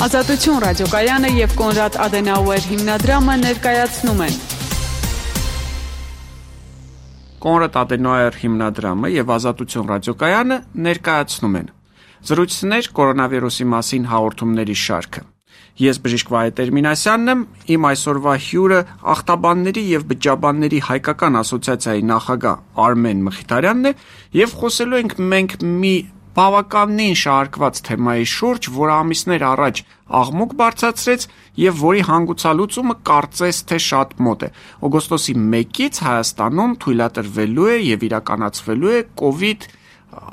Ազատություն ռադիոկայանը եւ Կոնրադ Ադենաուեր հիմնադրամը ներկայացնում են Կոնրադ Ադենաուեր հիմնադրամը եւ Ազատություն ռադիոկայանը ներկայացնում են. Զրույցներ կորոնավիրուսի մասին հաղորդումների շարքը Ես բժիշկ Վահե Տերմինասյանն եմ, իմ այսօրվա հյուրը ախտաբանների եւ բջջաբանների հայկական ասոցիացիայի նախագահ Արմեն Մխիթարյանն է եւ խոսելու ենք մենք մի բավականին շարքված թեմայի շուրջ, որը ամիսներ առաջ աղմուկ բարձրացրեց եւ որի հանգուցալուծումը կարծես թե շատ մոտ է։ Օգոստոսի 1-ից Հայաստանում թույլատրվելու է եւ իրականացվելու է իդ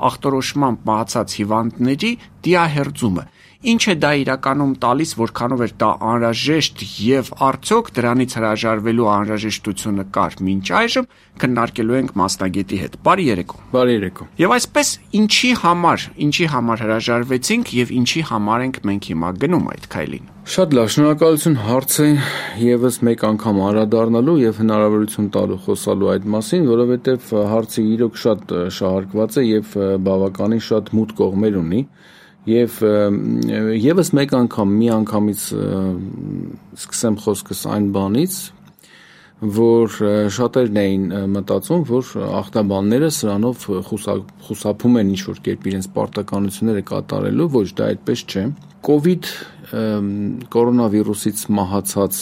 ախտորոշմամբ մահացած հիվանդների դիահերձումը։ Ինչ է դա իրականում տալիս, որքանով էր դա անհրաժեշտ եւ արդյոք դրանից հրաժարվելու անհրաժեշտությունը կար մինչ այժմ քննարկելու ենք մասնագետի հետ։ Բարի երեկո։ Բարի երեկո։ Եվ այսպես ինչի համար, ինչի համար հրաժարվեցինք եւ ինչի համար ենք մենք հիմա գնում այդ քայլին։ Շատ լավ, շնորհակալություն հարցը եւս մեկ անգամ անդրադառնալու եւ հնարավորություն տալու խոսալու այդ մասին, որովհետեւ հարցը իրոք շատ շահարկված է եւ բավականին շատ մութ կողմեր ունի եւ եւս մեկ անգամ մի անգամից սկսեմ խոսքս այն բանից, որ շատերն էին մտածում, որ ախտաբանները սրանով խուսափում են ինչ-որ կերպ իրենց պարտականությունները կատարելու, ոչ դա այդպես չէ։ COVID կորոնավիրուսից մահացած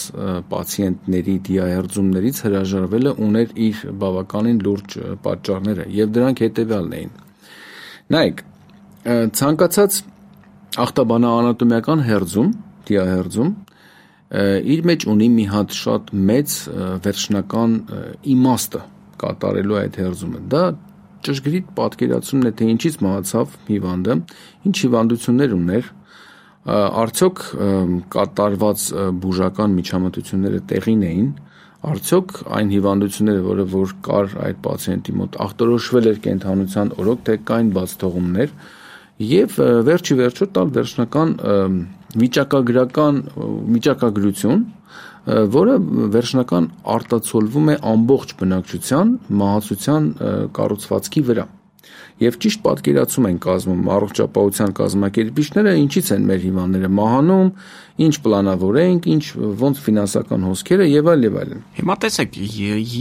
պացիենտների դիահերձումներից հրաժարվելը ուներ իր բավականին լուրջ պատճառները եւ դրանք հետեւյալն էին։ Նայեք, ցանկացած ախտաբանաանատոմիական հերձում, դիահերձում իր մեջ ունի մի հատ շատ մեծ վերջնական իմաստը կատարելու այդ հերձումը։ Դա ճշգրիտ պատկերացումն է, թե ինչից մահացավ հիվանդը, ինչ հիվանդություններ ուներ, արդյոք կատարված բուժական միջամտությունները տեղին էին, արդյոք այն հիվանդությունները, որը որ կար այդ պացիենտի մոտ, ախտորոշվել էր կենթանության օրոք, թե կային բաց թողումներ, եւ վերջի վերջո տալ վերջնական վիճակագրական վիճակագրություն, որը վերջնական արտացոլվում է ամբողջ բնակչության մահացության կառուցվածքի վրա։ Եվ ճիշտ պատկերացում են կազմում առողջապահության կազմակերպիչները, ինչից են մեր հիվանդները մահանում, ինչ պլանավորենք, ինչ ոնց ֆինանսական հոսքերը եւ այլ եւ այլն։ Հիմա տեսեք,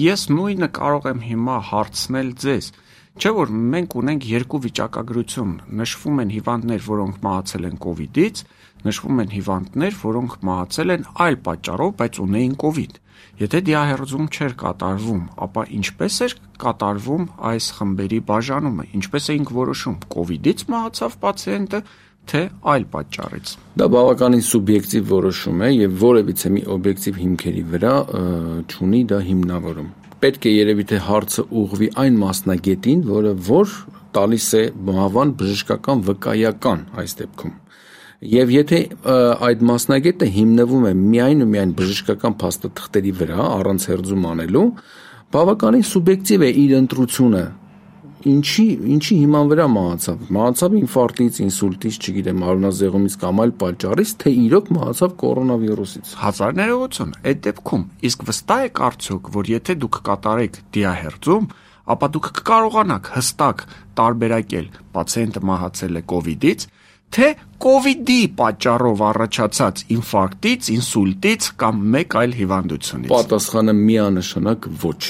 ես նույնը կարող եմ հիմա հարցնել ձեզ Չէ որ մենք ունենք երկու վիճակագրություն։ Նշվում են հիվանդներ, որոնք մահացել են կ ូវ իդից, նշվում են հիվանդներ, որոնք մահացել են այլ պատճառով, բայց ունեին կ ូវ իդ։ Եթե դիահերձում չէր կատարվում, ապա ինչպես էր կատարվում այս խմբերի բաժանումը։ Ինչպես էինք որոշում կ ូវ իդից մահացավ պացիենտը, թե այլ պատճառից։ Դա բավականին սուբյեկտիվ որոշում է եւ որևիցե մի օբյեկտիվ հիմքերի վրա չունի դա հիմնավորում պետք է երևի թե հարցը ուղղվի այն մասնագետին, որը որ տալիս է մահվան բժշկական վկայական այս դեպքում։ Եվ եթե այդ մասնագետը հիմնվում է միայն ու միայն բժշկական փաստաթղթերի վրա, առանց հերձում անելու, բավականին սուբյեկտիվ է իր ընտրությունը ինչի ինչի հիման վրա մահացավ։ Մահացավ ինֆարկտից, ինսուլտից, չգիտեմ, արունազեղումից կամ այլ պատճառից, թե իրոք մահացավ կորոնավիրուսից։ Հազար ներողություն։ Այդ դեպքում իսկ վստահ եք արդյոք, որ եթե դուք կատարեք դիահերձում, ապա դուք կկարողանաք հստակ տարբերակել պացիենտը մահացել է կ ូវ իդից, թե կ ូវ իդի պատճառով առաջացած ինֆարկտից, ինսուլտից կամ մեկ այլ հիվանդությունից։ Պատասխանը միանշանակ ոչ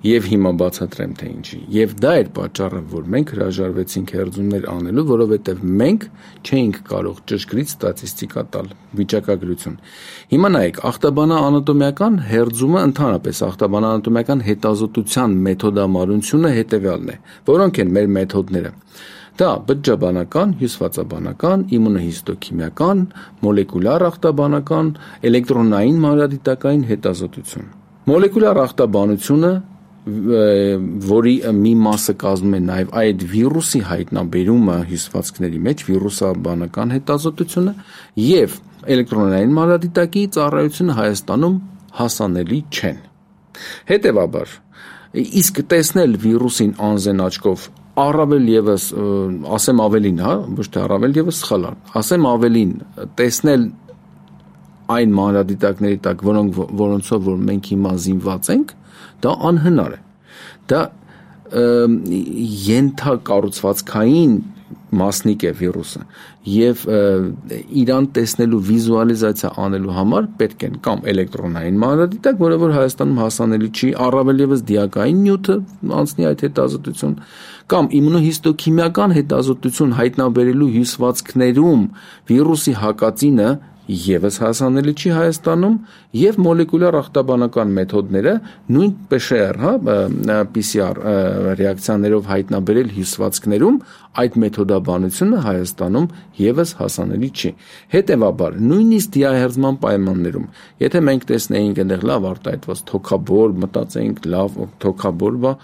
եւ հիմա բացատրեմ թե ինչի։ Եվ դա էր պատճառը, որ մենք հրաժարվեցինք հերձումներ անելու, որովհետեւ մենք չէինք կարող ճշգրիտ ստատիստիկա տալ, վիճակագրություն։ Հիմա նայեք, ախտաբանա անատոմիական հերձումը ընդհանրապես ախտաբանանատոմիական հետազոտության մեթոդամարությունը հետեւյալն է։ Որոնք են մեր մեթոդները։ Դա բջջաբանական, հյուսվածաբանական, իմունոհիստոքիմիական, մոլեկուլյար ախտաբանական, էլեկտրոնային մանրադիտակային հետազոտություն։ Մոլեկուլյար ախտաբանությունը որի մի մասը կազմում է նաև այդ վիրուսի հայտնաբերումը հյուսվածքների մեջ, վիրուսաբանական հետազոտությունը եւ էլեկտրոնային մանրադիտակի ծառայությունը Հայաստանում հասանելի չեն։ Հետևաբար, իսկ տեսնել վիրուսին անզեն աչքով առավել եւս ասեմ ավելին, հա, ոչ թե առավել եւս սխալ, ասեմ ավելին, տեսնել այն մանրադիտակների տակ, որոնք որոնցով որ մենք հիմա զինված ենք, դա անհնար է։ Դա ենթակառուցվածքային մասնիկ է վիրուսը եւ իրան տեսնելու վիզուալիզացիա անելու համար պետք են կամ էլեկտրոնային մանրադիտակ, որը որ Հայաստանում հասանելի չի, առավել եւս դիակային նյութը անցնի այդ հետազոտություն կամ իմունոհիստոքիմիական հետազոտություն հայտնաբերելու հյուսվածքներում վիրուսի հակածինը եւս հասանելի չի Հայաստանում եւ մոլեկուլյար ախտաբանական մեթոդները նույն PCR, հա, PCR ռեակցիաներով հայտնաբերել հյուսվածքներում այդ մեթոդաբանությունը Հայաստանում եւս հասանելի չի։ Հետևաբար, նույնիսկ դիահերձման պայմաններում, եթե մենք տեսնեինք այնտեղ լավ արտահայտված թոքաբոր, մտածեինք լավ թոքաբոր, բա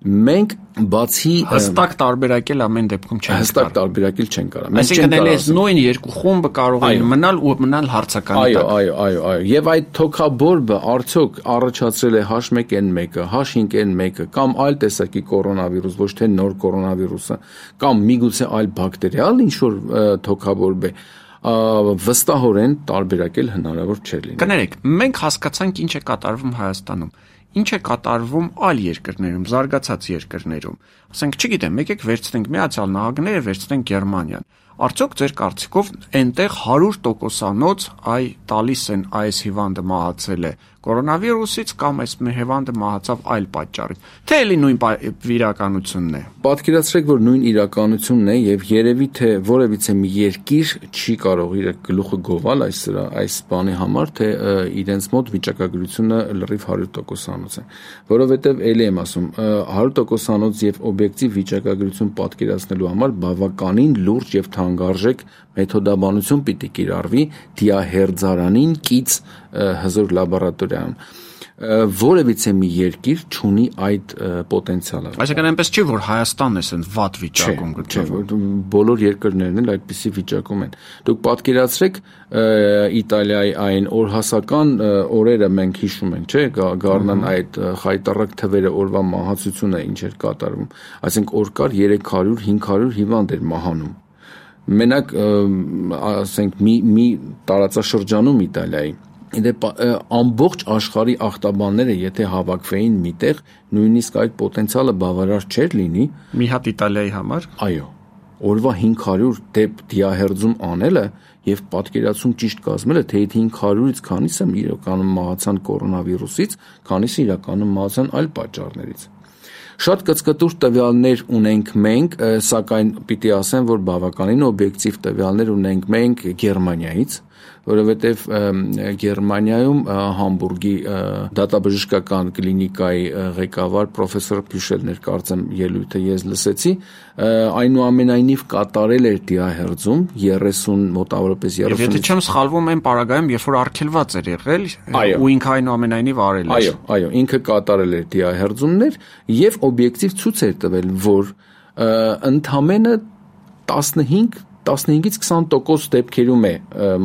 մենք բացի հստակ տարբերակել ամեն դեպքում չենք հստակ տարբերակել չեն կարող։ Մենք չենք կարող։ Այսինքն նույն երկու խումբը կարող են մնալ ու մնալ հարցականի տակ։ Այո, այո, այո, այո։ Եվ այդ թոքաբորբը արդյոք առաջացրել է H1N1-ը, H5N1-ը կամ այլ տեսակի կորոնավիրուս, ոչ թե նոր կորոնավիրուսը, կամ միգուցե այլ բակտերիալ ինչ որ թոքաբորբ է վստահորեն տարբերակել հնարավոր չէ լինի։ Կներեք, մենք հասկացանք ինչ է կատարվում Հայաստանում ինչ է կատարվում այլ երկրներում, զարգացած երկրներում։ Ասենք, չգիտեմ, եկեք վերցնենք Միացյալ Նահանգները, վերցնենք Գերմանիան։ Արդյոք ձեր կարծիքով այնտեղ 100%-անոց այ տալիս են այս հիվանդը մահացել է կորոնավիրուսից կամ այս հիվանդը մահացավ այլ պատճառից։ Թե էլի նույն իրականությունն է։ Պատկերացրեք, որ նույն իրականությունն է եւ երևի թե որևիցե մի երկիր չի կարող իր գլուխը գովել այս այս բանի համար, թե իրենց մոտ վիճակագրությունը լրիվ 100%-անոց է։ Որովհետեւ էլի եմ ասում, 100%-անոց եւ օբյեկտիվ վիճակագրություն պատկերացնելու համար բավականին լուրջ եւ թանկարժեք մեթոդաբանություն պիտի կիրառվի դիահերձարանին կից հզոր լաբորատորիայում. որևիցե մի երկիր չունի այդ պոտենցիալը։ Այսինքն այնպես չի, որ Հայաստանն է ասեն վատ վիճակում գտնվում։ Բոլոր երկրներն էլ այդպիսի վիճակում են։ Դուք պատկերացրեք Իտալիայի այն օրհասական օրերը մենք հիշում ենք, չէ՞, գառնան այդ խայտարակ թվերը օրվա մահացությունը ինչ էր կատարվում։ Այսինքն օր կար 300-500 հիվանդ էր մահանում մենակ ասենք մի մի տարածաշրջանում Իտալիայի Իդեպ ամբողջ աշխարհի ախտաբանները եթե հավաքվեին միտեղ, նույնիսկ այդ պոտենցիալը բավարար չէր լինի մի հատ Իտալիայի համար։ Այո։ Օրվա 500 դեպ դիահերձում անելը եւ պատկերացում ճիշտ կազմելը, թե այդ 500-ից քանիսը իրականում մահացան կորոնավիրուսից, քանիսը իրականում մահացան այլ պատճառներից։ Շատ կծկտուր տվյալներ ունենք մենք, սակայն պիտի ասեմ, որ բավականին օբյեկտիվ տվյալներ ունենք մենք Գերմանիայից, որովհետև Գերմանիայում Համբուրգի դատաբժշկական կլինիկայի ղեկավար պրոֆեսոր Փյուշելներ կարծեմ ելույթը ես լսեցի, այնուամենայնիվ կատարել էր դիահերձում 30 մոտավորապես 30 Եվ եթե չեմ սխալվում, այն պարագայում, երբ որ արգելված էր եղել, ու ինքը այնուամենայնիվ արել էր։ Այո, այո, ինքը կատարել էր դիահերձումներ եւ օբյեկտիվ ցույց էր տվել, որ ընդամենը 15 15-ից 20% դեպքերում է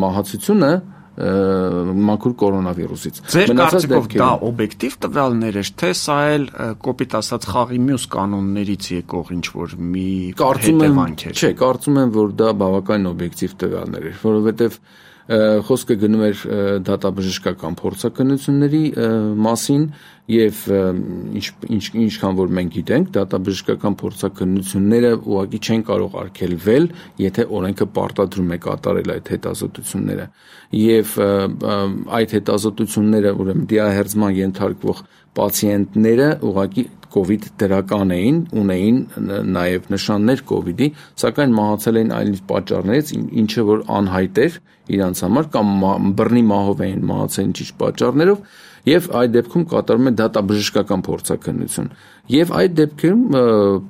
մահացությունը մաքուր կորոնավիրուսից։ Ձեր կարծիքով դա օբյեկտիվ տվյալներ է, թե սա էլ կոպիտ ասած խաղի մյուս կանոններից եկող ինչ որ մի հետևանք է։ Չէ, կարծում եմ, որ դա բավական օբյեկտիվ տվյալներ է, որովհետև խոսքը գնում էր դատաբժշկական փորձակնությունների մասին եւ ինչ ինչ ինչքան որ մենք գիտենք դատաբժշկական փորձակնությունները ուղղակի չեն կարող արգելվել եթե օրենքը պարտադրում է կատարել այդ հետազոտությունները եւ այդ հետազոտությունները ուրեմն դիահերձման ենթարկվող պացիենտները ուղղակի COVID դրական էին, ունեին նաև նշաններ COVID-ի, սակայն մահացել էին այլ պատճառներից, ինչը որ անհայտ էր իրանց համար կամ բռնի մահով էին մահացել ինչ-ինչ պատճառներով եւ այդ դեպքում կատարվում է դատաբժշկական փորձակնություն։ Եվ այդ դեպքում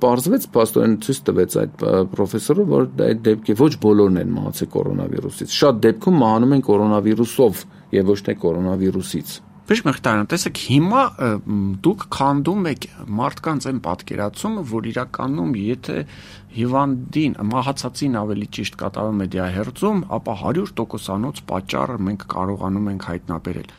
պարզվեց աստորեն ցույց տվեց այդ պրոֆեսորը, որ այդ դեպքի ոչ բոլորն են մահացել կորոնավիրուսից։ Շատ դեպքում մահանում են կորոնավիրուսով եւ ոչ թե կորոնավիրուսից։ Բժիշկ Մխիթարյան, տեսեք, հիմա դուք քանդում եք մարդկանց այն պատկերացումը, որ իրականում եթե հիվանդին, մահացածին ավելի ճիշտ կատարում է դիահերձում, ապա 100%-անոց պատճառը մենք կարողանում ենք հայտնաբերել։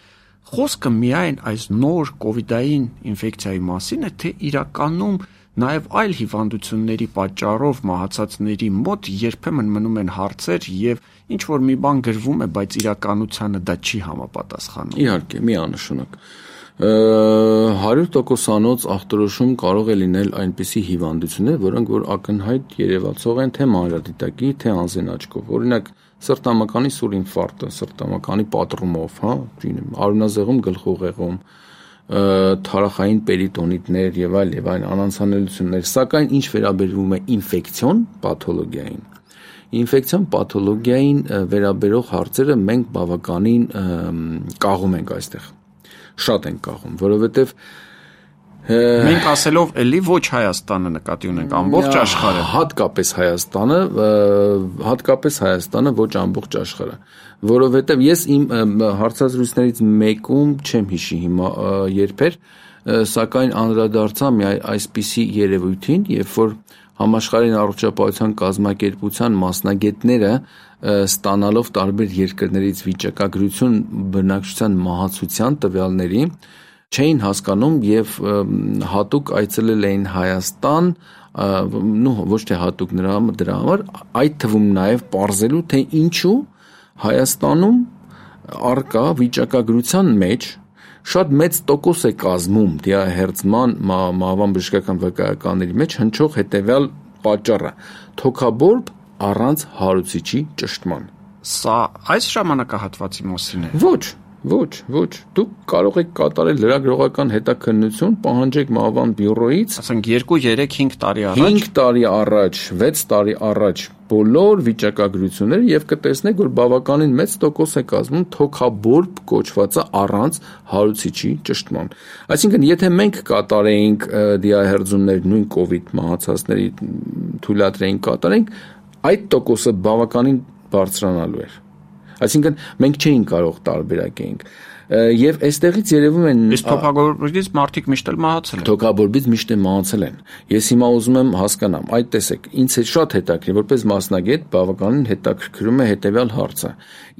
Խոսքը միայն այս նոր կոവിഡային ինֆեկցիայի մասին է, թե իրականում նաև այլ հիվանդությունների պատճառով մահացածների մոտ երբեմն մնում են հարցեր եւ ինչ որ մի բան գրվում է, բայց իրականությանը դա չի համապատասխանում։ Իհարկե, միանշանակ։ 100%-անոց ախտորոշում կարող է լինել այնպիսի հիվանդություններ, որոնք որ ակնհայտ երևացող են թե մանրադիտակի, թե անզեն աչքով։ Օրինակ, սրտամկանի սուր ինֆարկտը, սրտամկանի պատռումով, հա, արունազեղում գլխուղեղում, թարախային պերիտոնիտներ եւ այլ եւ այլ անանցանելիություններ, սակայն ինչ վերաբերվում է ինֆեկցիոն պաթոլոգիային, ինֆեկցիոն պաթոլոգիային վերաբերող հարցերը մենք բավականին կաղում ենք այստեղ շատ ենք կաղում, որովհետև Մենք ասելով էլի ոչ Հայաստանը նկատի ունենք, ամբողջ աշխարհը։ Հատկապես Հայաստանը, հատկապես Հայաստանը, ոչ ամբողջ աշխարհը, որովհետև ես իմ հարցազրույցներից մեկում չեմ հիշի հիմա երբեր, սակայն անդրադարձա մի այսպիսի երևույթին, երբ որ համաշխարհային առողջապահության կազմակերպության մասնագետները ստանալով տարբեր երկրներից վիճակագրություն բնակչության մահացության տվյալների չէին հասկանում եւ հատուկ այցելել էին Հայաստան նո ոչ թե հատուկ նրա դրա համար այդ թվում նաեւ parzelu թե ինչու Հայաստանում արկա վիճակագրության մեջ շատ մեծ տոկոս է կազմում դիահերձման մահվան բժշկական վկայականների մեջ հնչող հետևյալ պատճառը՝ թոքաբորբ առանց հարուցիչի ճշտման։ Սա այս ժամանակահատվածի մասին է։ Ոչ, Ոչ, ոչ, դուք կարող եք կատարել լրագրողական հետաքննություն, պահանջեք Մահվան բյուրոից, ասենք 2-3-5 տարի առաջ, 5 տարի առաջ, 6 տարի առաջ բոլոր վիճակագրությունները եւ կտեսնեք, որ բավականին մեծ տոկոս է կազմում թոքաբորբ կոչվածը առանց հարուցիչի ճշտման։ Այսինքն, եթե մենք կատարեինք դիահերձումներ նույն կ ូវ իդ մահացածների թույլատրեինք կատարենք, այդ տոկոսը բավականին բարձրանալու էր։ Այսինքն մենք չէինք կարող տարբերակենք եւ այստեղից երևում են իսկ թոքաբորբից մարդիկ միշտ էլ մահացել են թոքաբորբից միշտ է մահացել են ես հիմա ուզում եմ հասկանամ այդ տեսեք ինձ է շատ հետաքրքիր որպես մասնագետ բավականին հետաքրքրում է հետեւյալ հարցը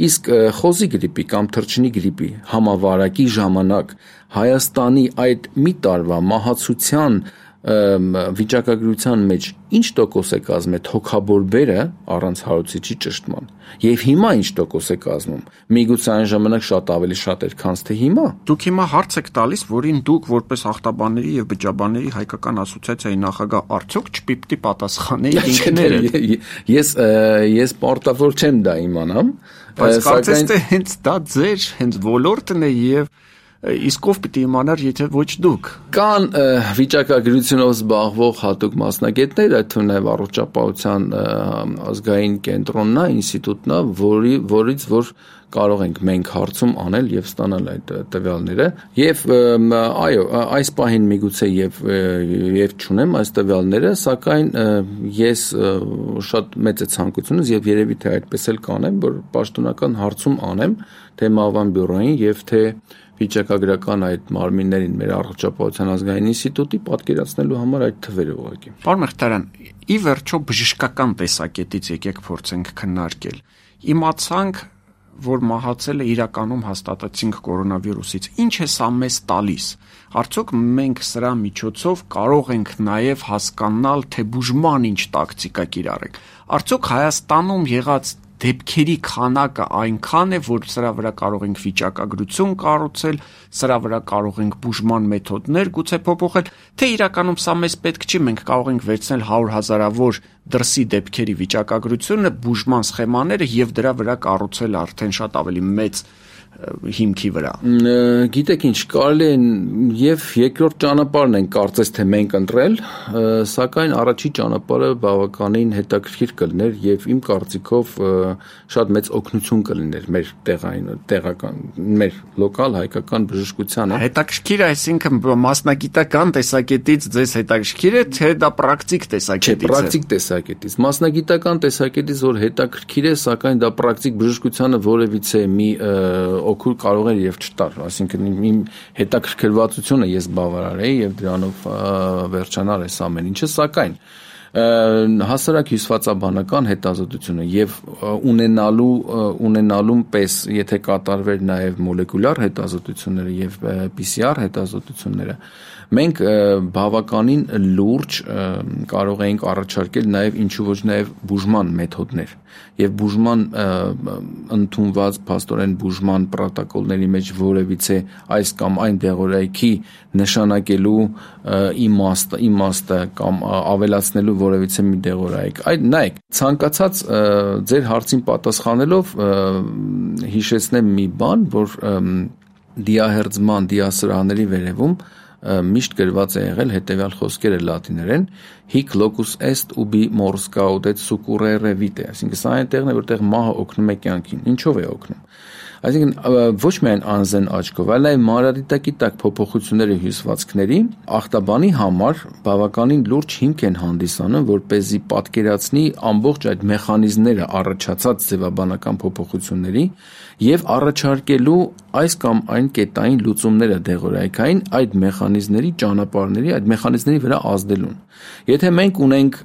իսկ խոզի գրիպի կամ թռչնի գրիպի համավարակի ժամանակ Հայաստանի այդ մի տարվա մահացության վիճակագրության մեջ ինչ տոկոս է կազմում թոքաբորբերը առանց հարուցիչի ճշտման եւ հիմա ինչ տոկոս է կազմում միգուցե այն ժամանակ շատ ավելի շատ էր քան թե հիմա դուք հիմա հարց եք տալիս որին դուք որպես ախտաբանների եւ բջջաբանների հայկական ասոցիացիայի նախագահ արդյոք չպիտի պատասխանեիք ինքներդ ես ես պարտավոր չեմ դա իմանամ բայց կարծես թե հենց դա ձեր հենց ոլորտն է եւ իսկ ով պիտի իմանար, եթե ոչ դուք։ Կան վիճակագրությունով զբաղվող հատուկ մասնագետներ, այդ թվում նաև առողջապահության ազգային կենտրոնն է, ինստիտուտն է, որի որից որ կարող ենք մենք հարցում անել եւ ստանալ այդ տվյալները եւ այո այս պահին միգուցե եւ եւ ճունեմ այս տվյալները սակայն ես շատ մեծ է ցանկությունս եւ երևի թե այդպես էլ կանեմ որ պաշտոնական հարցում անեմ թե Մավան բյուրոին եւ թե վիճակագրական այդ մարմիններին մեր առողջապահության ազգային ինստիտուտի պատկերացնելու համար այդ թվերը ուղղակի։ Պարոն Մեղտարյան, ի վերջո բժշկական տեսակետից եկեք փորձենք քննարկել։ Իմացանք, որ մահացել է իրականում հաստատեցինք կորոնավիրուսից։ Ինչ է սա մեզ տալիս։ Արդյոք մենք սրա միջոցով կարող ենք նաև հասկանալ, թե բուժման ինչ տակտիկա կիրառենք։ Արդյոք Հայաստանում եղած դեպքերի քանակը այնքան է, որ սրա վրա կարող ենք վիճակագրություն կառուցել, սրա վրա կարող ենք բուժման մեթոդներ գուցե փոփոխել, թե իրականում սա մեզ պետք չի, մենք կարող ենք վերցնել 100 հազարավոր դրսի դեպքերի վիճակագրությունը, բուժման սխեմաները եւ դրա վրա կառուցել արդեն շատ ավելի մեծ հիմքի վրա։ Գիտեք ինչ, կարելի է եւ երկրորդ ճանապարհն են կարծես թե մենք ընտրել, սակայն առաջի ճանապարհը բավականին հետաքրքիր կլներ եւ իմ կարծիքով շատ մեծ օգնություն կլիներ մեր տեղային տեղական մեր լոկալ հայկական բժշկությանը։ Հետաքրքիր, այսինքն մասնագիտական տեսակետից ձեզ հետաքրքիր է, թե դա պրակտիկ տեսակետից է։ Չէ, պրակտիկ տեսակետից։ Մասնագիտական տեսակետից որ հետաքրքիր է, սակայն դա պրակտիկ բժշկությանը որևիցե մի օգուր կարող էր եւ չտար, այսինքն իմ հետաքրքրվածությունը ես բավարար էի եւ դրանով վերջանար այս ամեն ինչը, սակայն հասարակ հյուսվածաբանական հետազոտությունը եւ ունենալու ունենալուն պես եթե կատարվեր նաեւ մոլեկուլյար հետազոտությունները եւ PCR հետազոտությունները մենք բավականին լուրջ կարող էինք առաջարկել նաև ինչու ոչ նաև բուժման մեթոդներ եւ բուժման ընդունված փաստորեն բուժման պրոտոկոլների մեջ որևիցե այս կամ այն դեղորայքի նշանակելու իմաստը իմաստը կամ ավելացնելու որևիցե մի դեղորայք այդ նայեք ցանկացած ձեր հարցին պատասխանելով հիշեցնեմ մի բան որ դիահերձման դիասրահների վերևում միշտ գրված է եղել հետեւյալ խոսքերը լատիներեն. Hic locus est ubi mors gaudet succurrere vitae այսինքն սա այն տեղն է որտեղ մահը օգնում է կյանքին ինչով է օգնում Այսինքն ոչ միայն անզեն աչքով, այլ այլ մանրադիտակի տակ փոփոխությունները հյուսվածքների ախտաբանի համար բավականին լուրջ հիմք են հանդիսանում, որ เป զի պատկերացնի ամբողջ այդ մեխանիզմները առաջացած ձևաբանական փոփոխությունների եւ առաջարկելու այս կամ այն կետային լուծումները դեղորայքային այդ մեխանիզմների ճանապարհների, այդ մեխանիզմների վրա ազդելուն։ Եթե մենք ունենք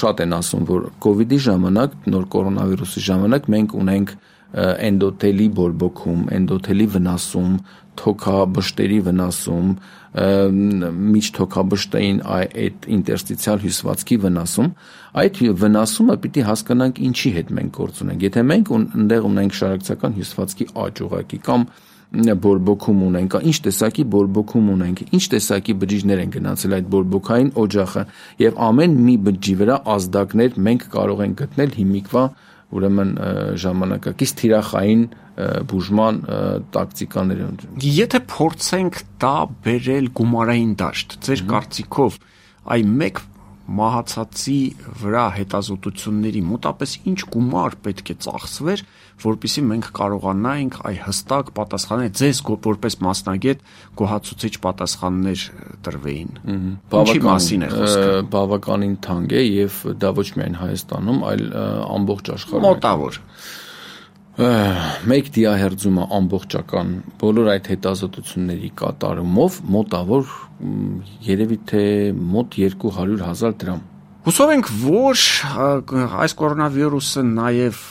շատ են ասում, որ կ ូវ իդի ժամանակ, նոր կորոնավիրուսի ժամանակ մենք ունենք էնդոթելի բորբոքում, էնդոթելի վնասում, թոքաբշտերի վնասում, միջթոքաբշտային այդ ինտերստիցիալ հյուսվածքի վնասում, այդ վնասումը պիտի հասկանանք ինչի հետ մենք գործ ունենք։ Եթե մենք այնտեղ ունենք շարակցական հյուսվածքի աճ ուղակի կամ բորբոքում ունենք, ինչ տեսակի բորբոքում ունենք, ինչ տեսակի բջիջներ են գնացել այդ բորբոքային օջախը եւ ամեն մի բջջի վրա ազդակներ մենք կարող ենք գտնել հիմիկվա ուրեմն ժամանակակից թիրախային բուժման տակտիկաներ Եթե փորձենք դա բերել գումարային դաշտ, ձեր կարծիքով այ մեկ մահացածի վրա հետազոտությունների մոտապես ինչ գումար պետք է ծախսվեր, որpիսի մենք կարողանայինք այ հստակ պատասխանել ձեզ որպես մասնագետ գոհացուցիչ պատասխաններ տրվեին։ Ինչի մասին է խոսքը։ Բավականին թանկ է եւ դա ոչ միայն Հայաստանում, այլ ամբողջ աշխարհում։ Մոտավոր մեկ դիահերձումը ամբողջական բոլոր այդ հետազոտությունների կատարումով մոտավոր երևի թե մոտ 200.000 դրամ։ Հուսով ենք, որ այս կորոնավիրուսը նաև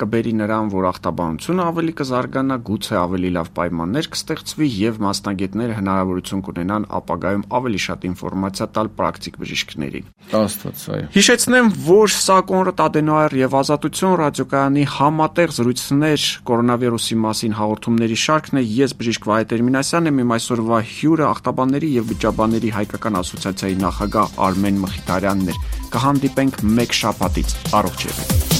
կբերի նրան, որ ախտաբանությունը ավելի կզարգանա, գուցե ավելի լավ պայմաններ կստեղծվի եւ մասնագետները հնարավորություն կունենան ապագայում ավելի շատ ինֆորմացիա տալ պրակտիկ բժիշկներին։ Աստված, այո։ Հիշեցնեմ, որ սա Կոնրադ Ադենոյար եւ Ազատություն ռադիոկայանի համատեղ զրույցներ կորոնավիրուսի մասին հաղորդումների շարքն է։ Ես բժիշկ Վահե Տերմինասյանն եմ, իմ այսօրվա հյուրը ախտաբանների եւ վիճաբանների հայկական ասոցիացիայի նախագահ Արմեն Մխիթարյանն էր։ Կհանդիպենք մեկ շաբաթից։ Առողջ եղեք։